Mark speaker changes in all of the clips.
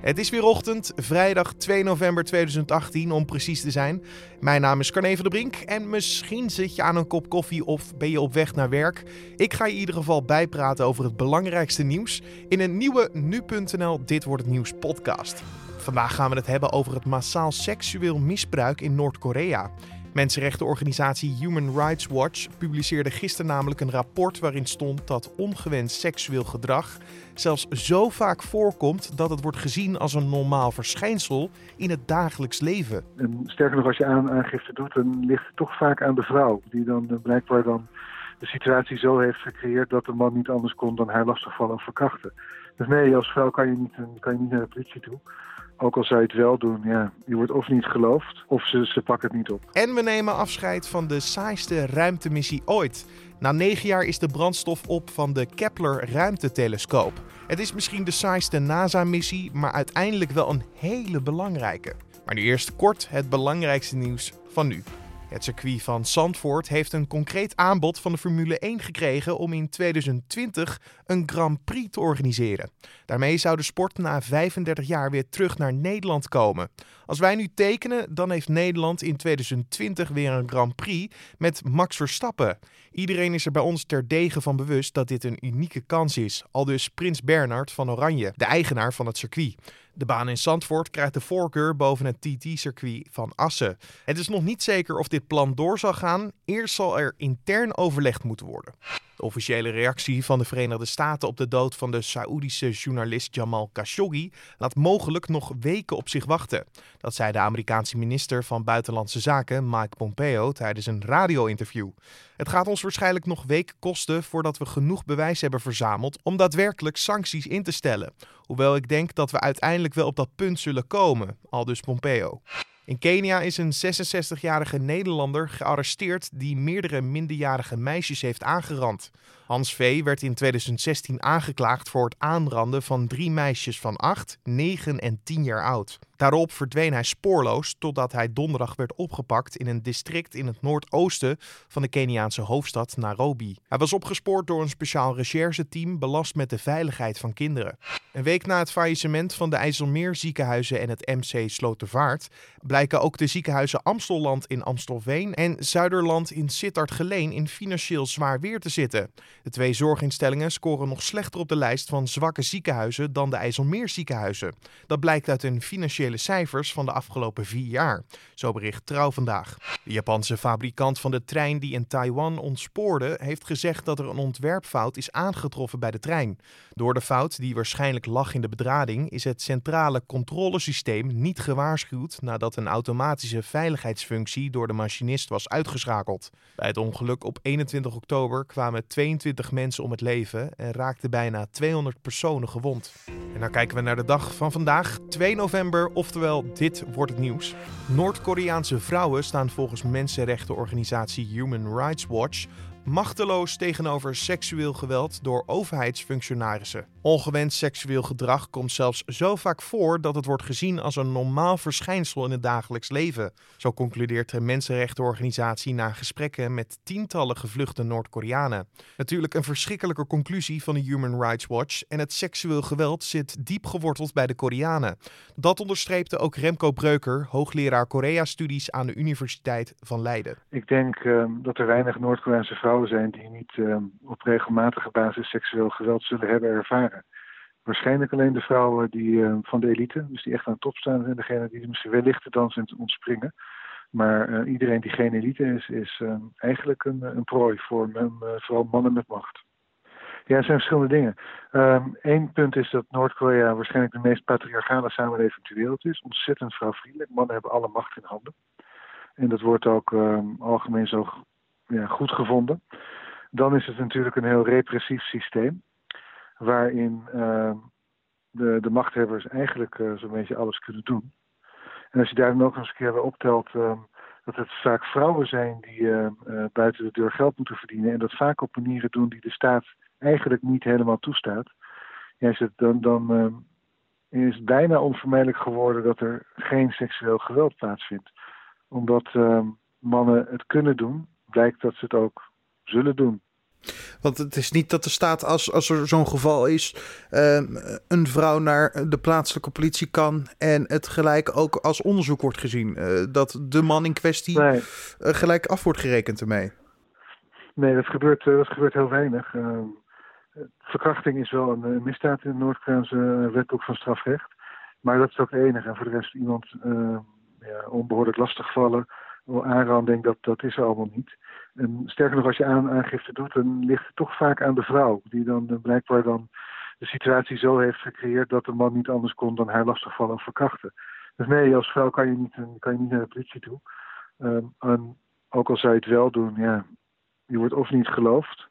Speaker 1: Het is weer ochtend, vrijdag 2 november 2018 om precies te zijn. Mijn naam is Carne van der Brink en misschien zit je aan een kop koffie of ben je op weg naar werk. Ik ga je in ieder geval bijpraten over het belangrijkste nieuws in een nieuwe nu.nl Dit wordt het nieuws podcast. Vandaag gaan we het hebben over het massaal seksueel misbruik in Noord-Korea. Mensenrechtenorganisatie Human Rights Watch publiceerde gisteren namelijk een rapport waarin stond dat ongewenst seksueel gedrag zelfs zo vaak voorkomt dat het wordt gezien als een normaal verschijnsel in het dagelijks leven.
Speaker 2: En sterker nog, als je aan, aangifte doet, dan ligt het toch vaak aan de vrouw, die dan uh, blijkbaar dan de situatie zo heeft gecreëerd dat de man niet anders kon dan haar lastigvallen of verkrachten. Dus nee, als vrouw kan je niet, kan je niet naar de politie toe. Ook al je het wel doen, ja, je wordt of niet geloofd of ze, ze pakken het niet op.
Speaker 1: En we nemen afscheid van de saaiste ruimtemissie ooit. Na negen jaar is de brandstof op van de Kepler ruimtetelescoop. Het is misschien de saaiste NASA-missie, maar uiteindelijk wel een hele belangrijke. Maar nu eerst kort het belangrijkste nieuws van nu. Het circuit van Zandvoort heeft een concreet aanbod van de Formule 1 gekregen om in 2020 een Grand Prix te organiseren. Daarmee zou de sport na 35 jaar weer terug naar Nederland komen. Als wij nu tekenen, dan heeft Nederland in 2020 weer een Grand Prix met Max Verstappen. Iedereen is er bij ons terdege van bewust dat dit een unieke kans is, al dus Prins Bernhard van Oranje, de eigenaar van het circuit. De baan in Zandvoort krijgt de voorkeur boven het TT-circuit van Assen. Het is nog niet zeker of dit plan door zal gaan. Eerst zal er intern overlegd moeten worden. De officiële reactie van de Verenigde Staten op de dood van de Saoedische journalist Jamal Khashoggi laat mogelijk nog weken op zich wachten. Dat zei de Amerikaanse minister van Buitenlandse Zaken Mike Pompeo tijdens een radio-interview. Het gaat ons waarschijnlijk nog weken kosten voordat we genoeg bewijs hebben verzameld om daadwerkelijk sancties in te stellen. Hoewel ik denk dat we uiteindelijk wel op dat punt zullen komen, aldus Pompeo. In Kenia is een 66-jarige Nederlander gearresteerd die meerdere minderjarige meisjes heeft aangerand. Hans V. werd in 2016 aangeklaagd voor het aanranden van drie meisjes van 8, 9 en 10 jaar oud. Daarop verdween hij spoorloos totdat hij donderdag werd opgepakt in een district in het noordoosten van de Keniaanse hoofdstad Nairobi. Hij was opgespoord door een speciaal rechercheteam belast met de veiligheid van kinderen. Een week na het faillissement van de IJsselmeer ziekenhuizen en het MC Slotervaart blijken ook de ziekenhuizen Amstelland in Amstelveen en Zuiderland in Sittard-Geleen in financieel zwaar weer te zitten. De twee zorginstellingen scoren nog slechter op de lijst van zwakke ziekenhuizen dan de IJsselmeer ziekenhuizen. Dat blijkt uit hun financiële cijfers van de afgelopen vier jaar. Zo bericht Trouw vandaag. De Japanse fabrikant van de trein die in Taiwan ontspoorde, heeft gezegd dat er een ontwerpfout is aangetroffen bij de trein. Door de fout, die waarschijnlijk lag in de bedrading, is het centrale controlesysteem niet gewaarschuwd nadat een automatische veiligheidsfunctie door de machinist was uitgeschakeld. Bij het ongeluk op 21 oktober kwamen 22 mensen om het leven en raakten bijna 200 personen gewond. En dan kijken we naar de dag van vandaag, 2 november, oftewel dit wordt het nieuws. Noord-Koreaanse vrouwen staan volgens mensenrechtenorganisatie Human Rights Watch machteloos tegenover seksueel geweld door overheidsfunctionarissen. Ongewenst seksueel gedrag komt zelfs zo vaak voor dat het wordt gezien als een normaal verschijnsel in het dagelijks leven. Zo concludeert de mensenrechtenorganisatie na gesprekken met tientallen gevluchte Noord-Koreanen. Natuurlijk een verschrikkelijke conclusie van de Human Rights Watch en het seksueel geweld zit diep geworteld bij de Koreanen. Dat onderstreepte ook Remco Breuker, hoogleraar Korea-studies aan de Universiteit van Leiden.
Speaker 2: Ik denk uh, dat er weinig Noord-Koreaanse vrouwen zijn die niet uh, op regelmatige basis seksueel geweld zullen hebben ervaren. Waarschijnlijk alleen de vrouwen die, uh, van de elite, dus die echt aan de top staan, en degene die misschien wellicht te dansen en ontspringen. Maar uh, iedereen die geen elite is, is uh, eigenlijk een, een prooi voor vooral mannen met macht. Ja, er zijn verschillende dingen. Eén um, punt is dat Noord-Korea waarschijnlijk de meest patriarchale samenleving ter wereld is. Ontzettend vrouwvriendelijk. Mannen hebben alle macht in handen. En dat wordt ook um, algemeen zo ja, goed gevonden. Dan is het natuurlijk een heel repressief systeem waarin uh, de, de machthebbers eigenlijk uh, zo'n beetje alles kunnen doen. En als je daar dan ook eens een keer bij optelt uh, dat het vaak vrouwen zijn die uh, buiten de deur geld moeten verdienen en dat vaak op manieren doen die de staat eigenlijk niet helemaal toestaat, ja, het dan, dan is het bijna onvermijdelijk geworden dat er geen seksueel geweld plaatsvindt. Omdat mannen het kunnen doen, blijkt dat ze het ook zullen doen.
Speaker 3: Want het is niet dat er staat als, als er zo'n geval is, uh, een vrouw naar de plaatselijke politie kan en het gelijk ook als onderzoek wordt gezien. Uh, dat de man in kwestie nee. uh, gelijk af wordt gerekend ermee.
Speaker 2: Nee, dat gebeurt, dat gebeurt heel weinig. Ehm, verkrachting is wel een misdaad in het Noord-Koreaanse wetboek van strafrecht. Maar dat is ook het enige. En voor de rest iemand ehm, ja, onbehoorlijk lastigvallen, aanranding, dat, dat is er allemaal niet. En sterker nog, als je aan, aangifte doet, dan ligt het toch vaak aan de vrouw. Die dan uh, blijkbaar dan de situatie zo heeft gecreëerd dat de man niet anders kon dan haar lastigvallen of verkrachten. Dus nee, als vrouw kan je niet, kan je niet naar de politie toe. Um, en ook al zou je het wel doen, ja, je wordt of niet geloofd,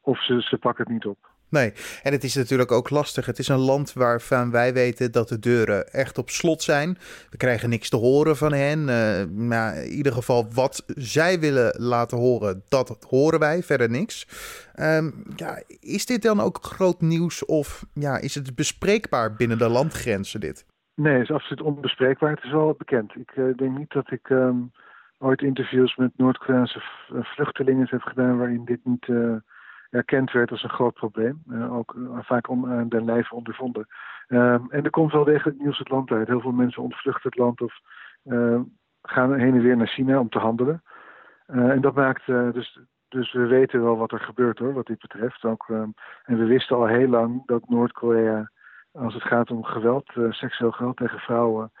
Speaker 2: of ze, ze pakken het niet op.
Speaker 3: Nee, en het is natuurlijk ook lastig. Het is een land waarvan wij weten dat de deuren echt op slot zijn. We krijgen niks te horen van hen. Uh, maar in ieder geval wat zij willen laten horen, dat horen wij, verder niks. Um, ja, is dit dan ook groot nieuws of ja, is het bespreekbaar binnen de landgrenzen dit?
Speaker 2: Nee, het is absoluut onbespreekbaar. Het is wel bekend. Ik uh, denk niet dat ik um, ooit interviews met Noord-Koreaanse vluchtelingen heb gedaan waarin dit niet... Uh, erkend werd als een groot probleem. Uh, ook uh, vaak om uh, den lijve ondervonden. Um, en er komt wel degelijk nieuws het land uit. Heel veel mensen ontvluchten het land of gaan heen en weer naar China om te handelen. en dat maakt dus, dus we weten wel wat er gebeurt hoor, wat dit betreft. Ook, um, en we wisten al heel lang dat Noord-Korea, als het gaat om geweld, seksueel geweld tegen vrouwen,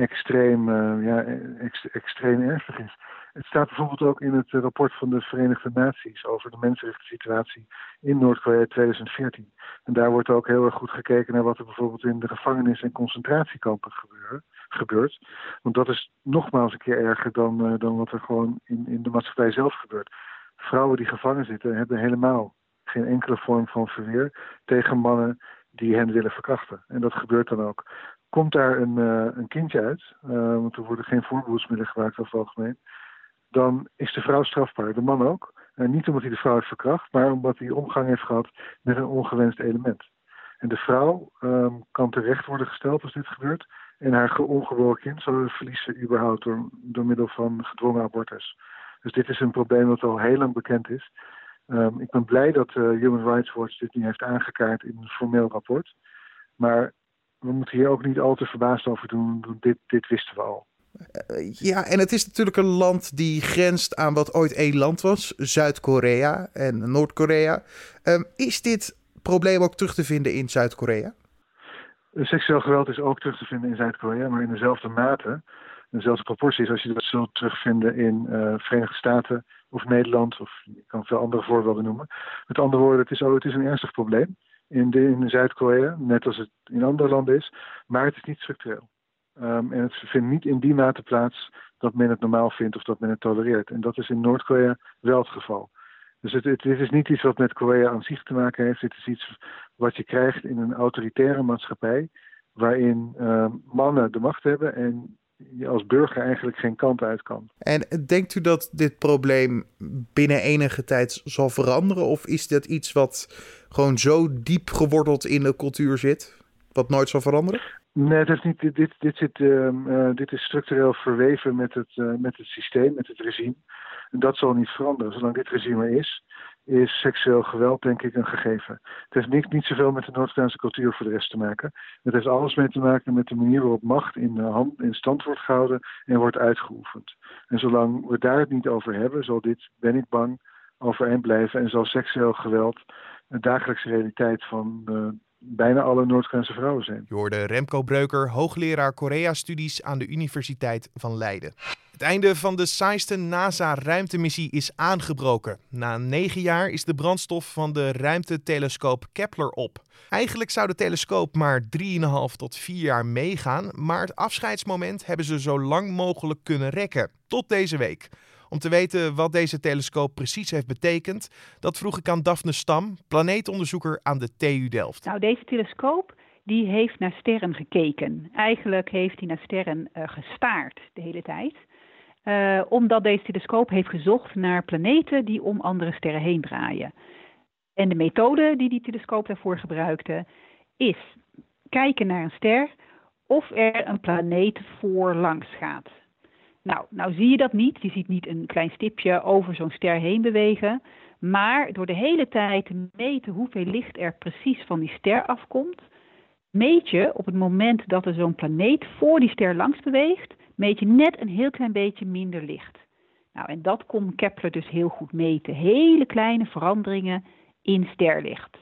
Speaker 2: extreem, ja, ex, extreem ernstig is. Het staat bijvoorbeeld ook in het rapport van de Verenigde Naties over de mensenrechten situatie in Noord-Korea 2014. En daar wordt ook heel erg goed gekeken naar wat er bijvoorbeeld in de gevangenis- en concentratiekampen gebeurt. Want dat is nogmaals een keer erger dan, uh, dan wat er gewoon in, in de maatschappij zelf gebeurt. Vrouwen die gevangen zitten hebben helemaal geen enkele vorm van verweer tegen mannen die hen willen verkrachten. En dat gebeurt dan ook. Komt daar een, uh, een kindje uit, uh, want er worden geen voorbehoedsmiddelen gebruikt over het algemeen, dan is de vrouw strafbaar, de man ook. En niet omdat hij de vrouw heeft verkracht, maar omdat hij omgang heeft gehad met een ongewenst element. En de vrouw um, kan terecht worden gesteld als dit gebeurt. En haar ongeboren kind zal verliezen überhaupt door, door middel van gedwongen abortus. Dus dit is een probleem dat al heel lang bekend is. Um, ik ben blij dat uh, Human Rights Watch dit nu heeft aangekaart in een formeel rapport. Maar we moeten hier ook niet al te verbaasd over doen. Dit, dit wisten we al.
Speaker 3: Uh, ja, en het is natuurlijk een land die grenst aan wat ooit één land was, Zuid-Korea en Noord-Korea. Um, is dit probleem ook terug te vinden in Zuid-Korea?
Speaker 2: Seksueel geweld is ook terug te vinden in Zuid-Korea, maar in dezelfde mate, dezelfde proporties als je dat zult terugvinden in uh, Verenigde Staten of Nederland, of je kan veel andere voorbeelden noemen. Met andere woorden, het is, oh, het is een ernstig probleem in, in Zuid-Korea, net als het in andere landen is, maar het is niet structureel. Um, en het vindt niet in die mate plaats dat men het normaal vindt of dat men het tolereert. En dat is in Noord-Korea wel het geval. Dus het, dit is niet iets wat met Korea aan zich te maken heeft. Dit is iets wat je krijgt in een autoritaire maatschappij. Waarin uh, mannen de macht hebben en je als burger eigenlijk geen kant uit kan.
Speaker 3: En denkt u dat dit probleem binnen enige tijd zal veranderen? Of is dat iets wat gewoon zo diep geworteld in de cultuur zit, wat nooit zal veranderen?
Speaker 2: Nee, dat is niet, dit, dit, zit, uh, uh, dit is structureel verweven met het, uh, met het systeem, met het regime. En dat zal niet veranderen. Zolang dit regime er is, is seksueel geweld denk ik een gegeven. Het heeft niet, niet zoveel met de Noord-Koreaanse cultuur voor de rest te maken. Het heeft alles mee te maken met de manier waarop macht in, hand, in stand wordt gehouden en wordt uitgeoefend. En zolang we daar het niet over hebben, zal dit, ben ik bang, overeind blijven en zal seksueel geweld een dagelijkse realiteit van bijna alle Noord-Koreaanse vrouwen zijn.
Speaker 1: Je Remco Breuker, hoogleraar Korea-studies aan de Universiteit van Leiden. Het einde van de saaiste NASA-ruimtemissie is aangebroken. Na negen jaar is de brandstof van de ruimtetelescoop Kepler op. Eigenlijk zou de telescoop maar 3,5 tot 4 jaar meegaan, maar het afscheidsmoment hebben ze zo lang mogelijk kunnen rekken. Tot deze week. Om te weten wat deze telescoop precies heeft betekend, dat vroeg ik aan Daphne Stam, planeetonderzoeker aan de TU Delft.
Speaker 4: Nou, deze telescoop die heeft naar sterren gekeken. Eigenlijk heeft hij naar sterren uh, gestaard de hele tijd. Uh, omdat deze telescoop heeft gezocht naar planeten die om andere sterren heen draaien. En de methode die die telescoop daarvoor gebruikte is kijken naar een ster of er een planeet voor langs gaat. Nou, nou zie je dat niet. Je ziet niet een klein stipje over zo'n ster heen bewegen. Maar door de hele tijd te meten hoeveel licht er precies van die ster afkomt, meet je op het moment dat er zo'n planeet voor die ster langs beweegt, meet je net een heel klein beetje minder licht. Nou, en dat kon Kepler dus heel goed meten. Hele kleine veranderingen in sterlicht.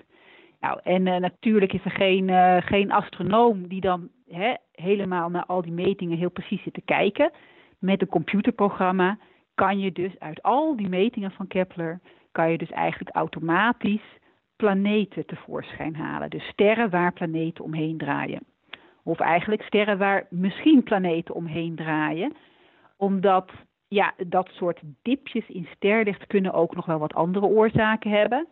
Speaker 4: Nou, en uh, natuurlijk is er geen, uh, geen astronoom die dan hè, helemaal naar al die metingen heel precies zit te kijken. Met een computerprogramma kan je dus uit al die metingen van Kepler, kan je dus eigenlijk automatisch planeten tevoorschijn halen. Dus sterren waar planeten omheen draaien. Of eigenlijk sterren waar misschien planeten omheen draaien. Omdat ja, dat soort dipjes in sterlicht kunnen ook nog wel wat andere oorzaken hebben.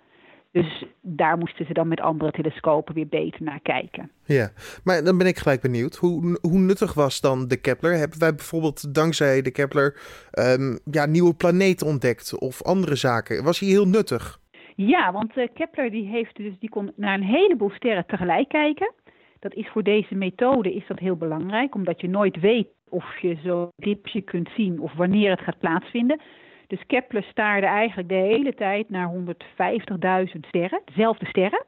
Speaker 4: Dus daar moesten ze dan met andere telescopen weer beter naar kijken.
Speaker 3: Ja, maar dan ben ik gelijk benieuwd. Hoe, hoe nuttig was dan de Kepler? Hebben wij bijvoorbeeld dankzij de Kepler um, ja, nieuwe planeten ontdekt of andere zaken? Was hij heel nuttig?
Speaker 4: Ja, want uh, Kepler die heeft dus, die kon naar een heleboel sterren tegelijk kijken. Dat is voor deze methode is dat heel belangrijk, omdat je nooit weet of je zo'n dipje kunt zien of wanneer het gaat plaatsvinden. Dus Kepler staarde eigenlijk de hele tijd naar 150.000 sterren, dezelfde sterren.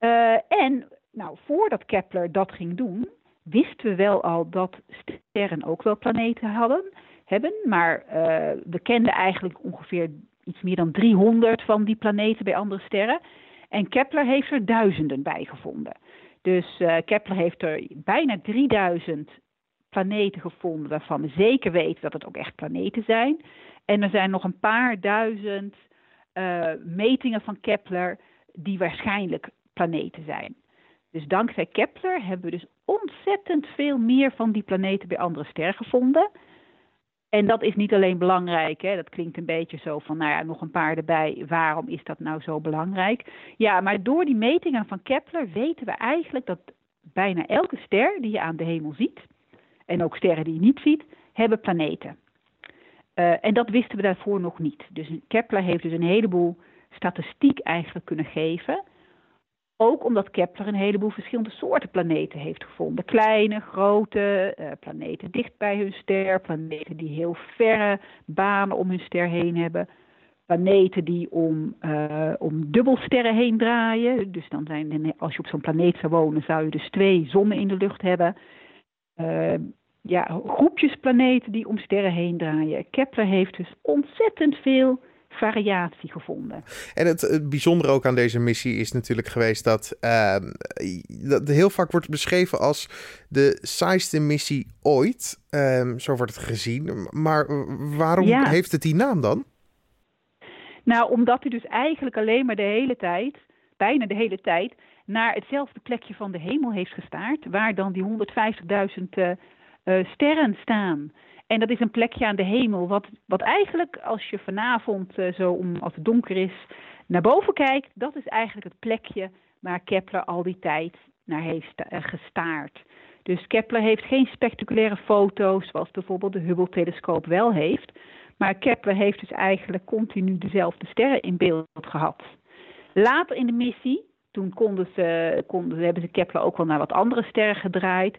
Speaker 4: Uh, en nou, voordat Kepler dat ging doen, wisten we wel al dat sterren ook wel planeten hadden, hebben. Maar uh, we kenden eigenlijk ongeveer iets meer dan 300 van die planeten bij andere sterren. En Kepler heeft er duizenden bij gevonden. Dus uh, Kepler heeft er bijna 3000 planeten gevonden waarvan we zeker weten dat het ook echt planeten zijn. En er zijn nog een paar duizend uh, metingen van Kepler die waarschijnlijk planeten zijn. Dus dankzij Kepler hebben we dus ontzettend veel meer van die planeten bij andere sterren gevonden. En dat is niet alleen belangrijk, hè? dat klinkt een beetje zo van, nou ja, nog een paar erbij, waarom is dat nou zo belangrijk? Ja, maar door die metingen van Kepler weten we eigenlijk dat bijna elke ster die je aan de hemel ziet, en ook sterren die je niet ziet, hebben planeten. Uh, en dat wisten we daarvoor nog niet. Dus Kepler heeft dus een heleboel statistiek eigenlijk kunnen geven. Ook omdat Kepler een heleboel verschillende soorten planeten heeft gevonden. Kleine, grote, uh, planeten dicht bij hun ster, planeten die heel verre banen om hun ster heen hebben. Planeten die om, uh, om dubbelsterren heen draaien. Dus dan zijn, als je op zo'n planeet zou wonen, zou je dus twee zonnen in de lucht hebben. Ja, groepjes planeten die om sterren heen draaien. Kepler heeft dus ontzettend veel variatie gevonden.
Speaker 3: En het, het bijzondere ook aan deze missie is natuurlijk geweest dat, uh, dat heel vaak wordt beschreven als de saaiste missie ooit. Um, zo wordt het gezien. Maar waarom ja. heeft het die naam dan?
Speaker 4: Nou, omdat hij dus eigenlijk alleen maar de hele tijd, bijna de hele tijd, naar hetzelfde plekje van de hemel heeft gestaard, waar dan die 150.000 uh, uh, sterren staan. En dat is een plekje aan de hemel, wat, wat eigenlijk als je vanavond uh, zo om, als het donker is naar boven kijkt, dat is eigenlijk het plekje waar Kepler al die tijd naar heeft uh, gestaard. Dus Kepler heeft geen spectaculaire foto's zoals bijvoorbeeld de Hubble-telescoop wel heeft. Maar Kepler heeft dus eigenlijk continu dezelfde sterren in beeld gehad. Later in de missie, toen konden ze, konden, hebben ze Kepler ook wel naar wat andere sterren gedraaid.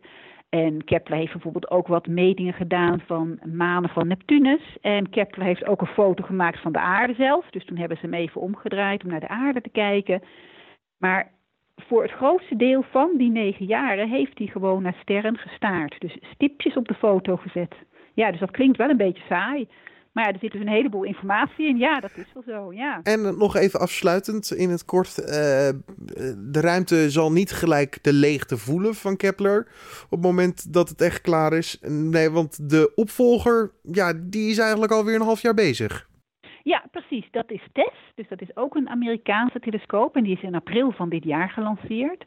Speaker 4: En Kepler heeft bijvoorbeeld ook wat metingen gedaan van manen van Neptunus. En Kepler heeft ook een foto gemaakt van de aarde zelf. Dus toen hebben ze hem even omgedraaid om naar de aarde te kijken. Maar voor het grootste deel van die negen jaren heeft hij gewoon naar sterren gestaard. Dus stipjes op de foto gezet. Ja, dus dat klinkt wel een beetje saai. Maar ja, er zit dus een heleboel informatie in. Ja, dat is wel zo, ja.
Speaker 3: En nog even afsluitend in het kort. Uh, de ruimte zal niet gelijk de leegte voelen van Kepler op het moment dat het echt klaar is. Nee, want de opvolger, ja, die is eigenlijk alweer een half jaar bezig.
Speaker 4: Ja, precies. Dat is TESS. Dus dat is ook een Amerikaanse telescoop. En die is in april van dit jaar gelanceerd.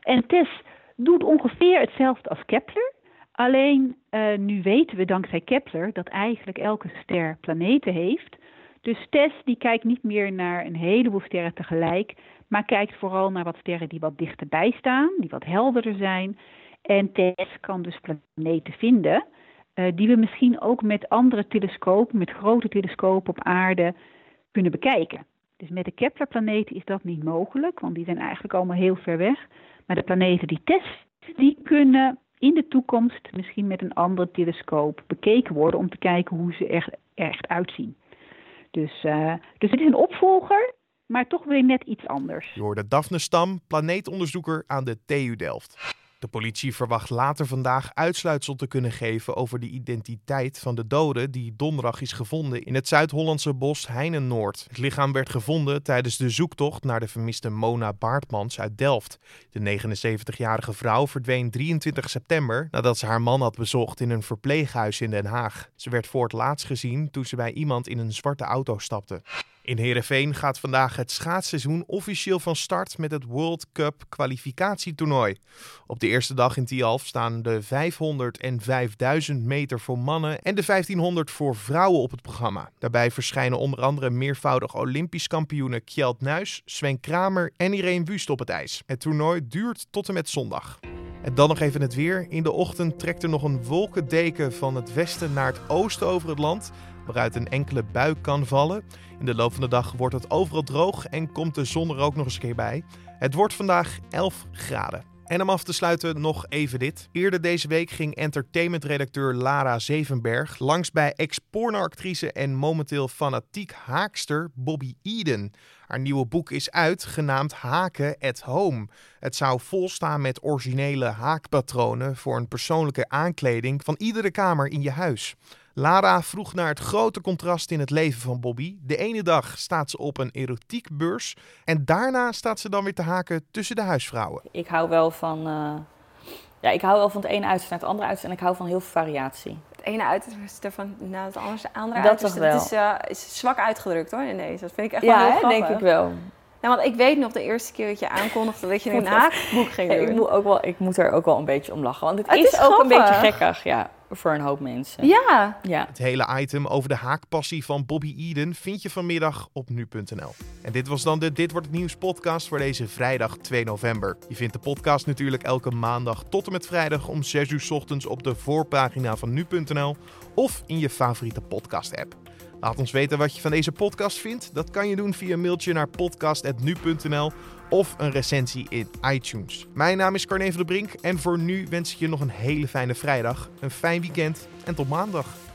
Speaker 4: En TESS doet ongeveer hetzelfde als Kepler. Alleen uh, nu weten we dankzij Kepler dat eigenlijk elke ster planeten heeft. Dus TESS die kijkt niet meer naar een heleboel sterren tegelijk, maar kijkt vooral naar wat sterren die wat dichterbij staan, die wat helderder zijn. En TESS kan dus planeten vinden uh, die we misschien ook met andere telescopen, met grote telescopen op aarde, kunnen bekijken. Dus met de Kepler-planeten is dat niet mogelijk, want die zijn eigenlijk allemaal heel ver weg. Maar de planeten die TESS, die kunnen in de toekomst misschien met een andere telescoop bekeken worden om te kijken hoe ze er echt uitzien. Dus, uh, dus het is een opvolger, maar toch weer net iets anders.
Speaker 1: Je hoorde Daphne Stam, planeetonderzoeker aan de TU Delft. De politie verwacht later vandaag uitsluitsel te kunnen geven over de identiteit van de dode die donderdag is gevonden in het Zuid-Hollandse bos Heinen-Noord. Het lichaam werd gevonden tijdens de zoektocht naar de vermiste Mona Baartmans uit Delft. De 79-jarige vrouw verdween 23 september nadat ze haar man had bezocht in een verpleeghuis in Den Haag. Ze werd voor het laatst gezien toen ze bij iemand in een zwarte auto stapte. In Heerenveen gaat vandaag het schaatsseizoen officieel van start met het World Cup kwalificatietoernooi. Op de eerste dag in Tialf staan de 500 en 5000 meter voor mannen en de 1500 voor vrouwen op het programma. Daarbij verschijnen onder andere meervoudig Olympisch kampioenen Kjeld Nuis, Sven Kramer en Irene Wust op het ijs. Het toernooi duurt tot en met zondag. En dan nog even het weer. In de ochtend trekt er nog een wolkendeken van het westen naar het oosten over het land, waaruit een enkele bui kan vallen. In de loop van de dag wordt het overal droog en komt de zon er ook nog eens een keer bij. Het wordt vandaag 11 graden. En om af te sluiten nog even dit. Eerder deze week ging entertainmentredacteur Lara Zevenberg langs bij ex-pornoactrice en momenteel fanatiek haakster Bobby Eden. Haar nieuwe boek is uit, genaamd Haken at Home. Het zou volstaan met originele haakpatronen voor een persoonlijke aankleding van iedere kamer in je huis. Lara vroeg naar het grote contrast in het leven van Bobby. De ene dag staat ze op een erotiekbeurs en daarna staat ze dan weer te haken tussen de huisvrouwen.
Speaker 5: Ik hou wel van, uh, ja, ik hou wel van het ene uiterste naar het andere uiterste en ik hou van heel veel variatie.
Speaker 6: Het ene uiterste van naar het andere, andere dat uiterste. Dat is, uh, is zwak uitgedrukt hoor ineens. Dat vind ik echt
Speaker 5: ja,
Speaker 6: wel heel
Speaker 5: grappig. denk ik wel.
Speaker 6: Nou, want ik weet nog de eerste keer dat je aankondigde dat je een haakboek ging doen.
Speaker 5: Ja, ik, moet ook wel, ik moet er ook wel een beetje om lachen. Want het, het is, is ook een beetje gekkig, ja voor een hoop mensen.
Speaker 6: Ja.
Speaker 5: ja.
Speaker 1: Het hele item over de haakpassie van Bobby Eden vind je vanmiddag op nu.nl. En dit was dan de Dit wordt het nieuws podcast voor deze vrijdag 2 november. Je vindt de podcast natuurlijk elke maandag tot en met vrijdag om 6 uur ochtends op de voorpagina van nu.nl of in je favoriete podcast app. Laat ons weten wat je van deze podcast vindt. Dat kan je doen via een mailtje naar podcast.nu.nl of een recensie in iTunes. Mijn naam is Carne van der Brink en voor nu wens ik je nog een hele fijne vrijdag, een fijn weekend en tot maandag.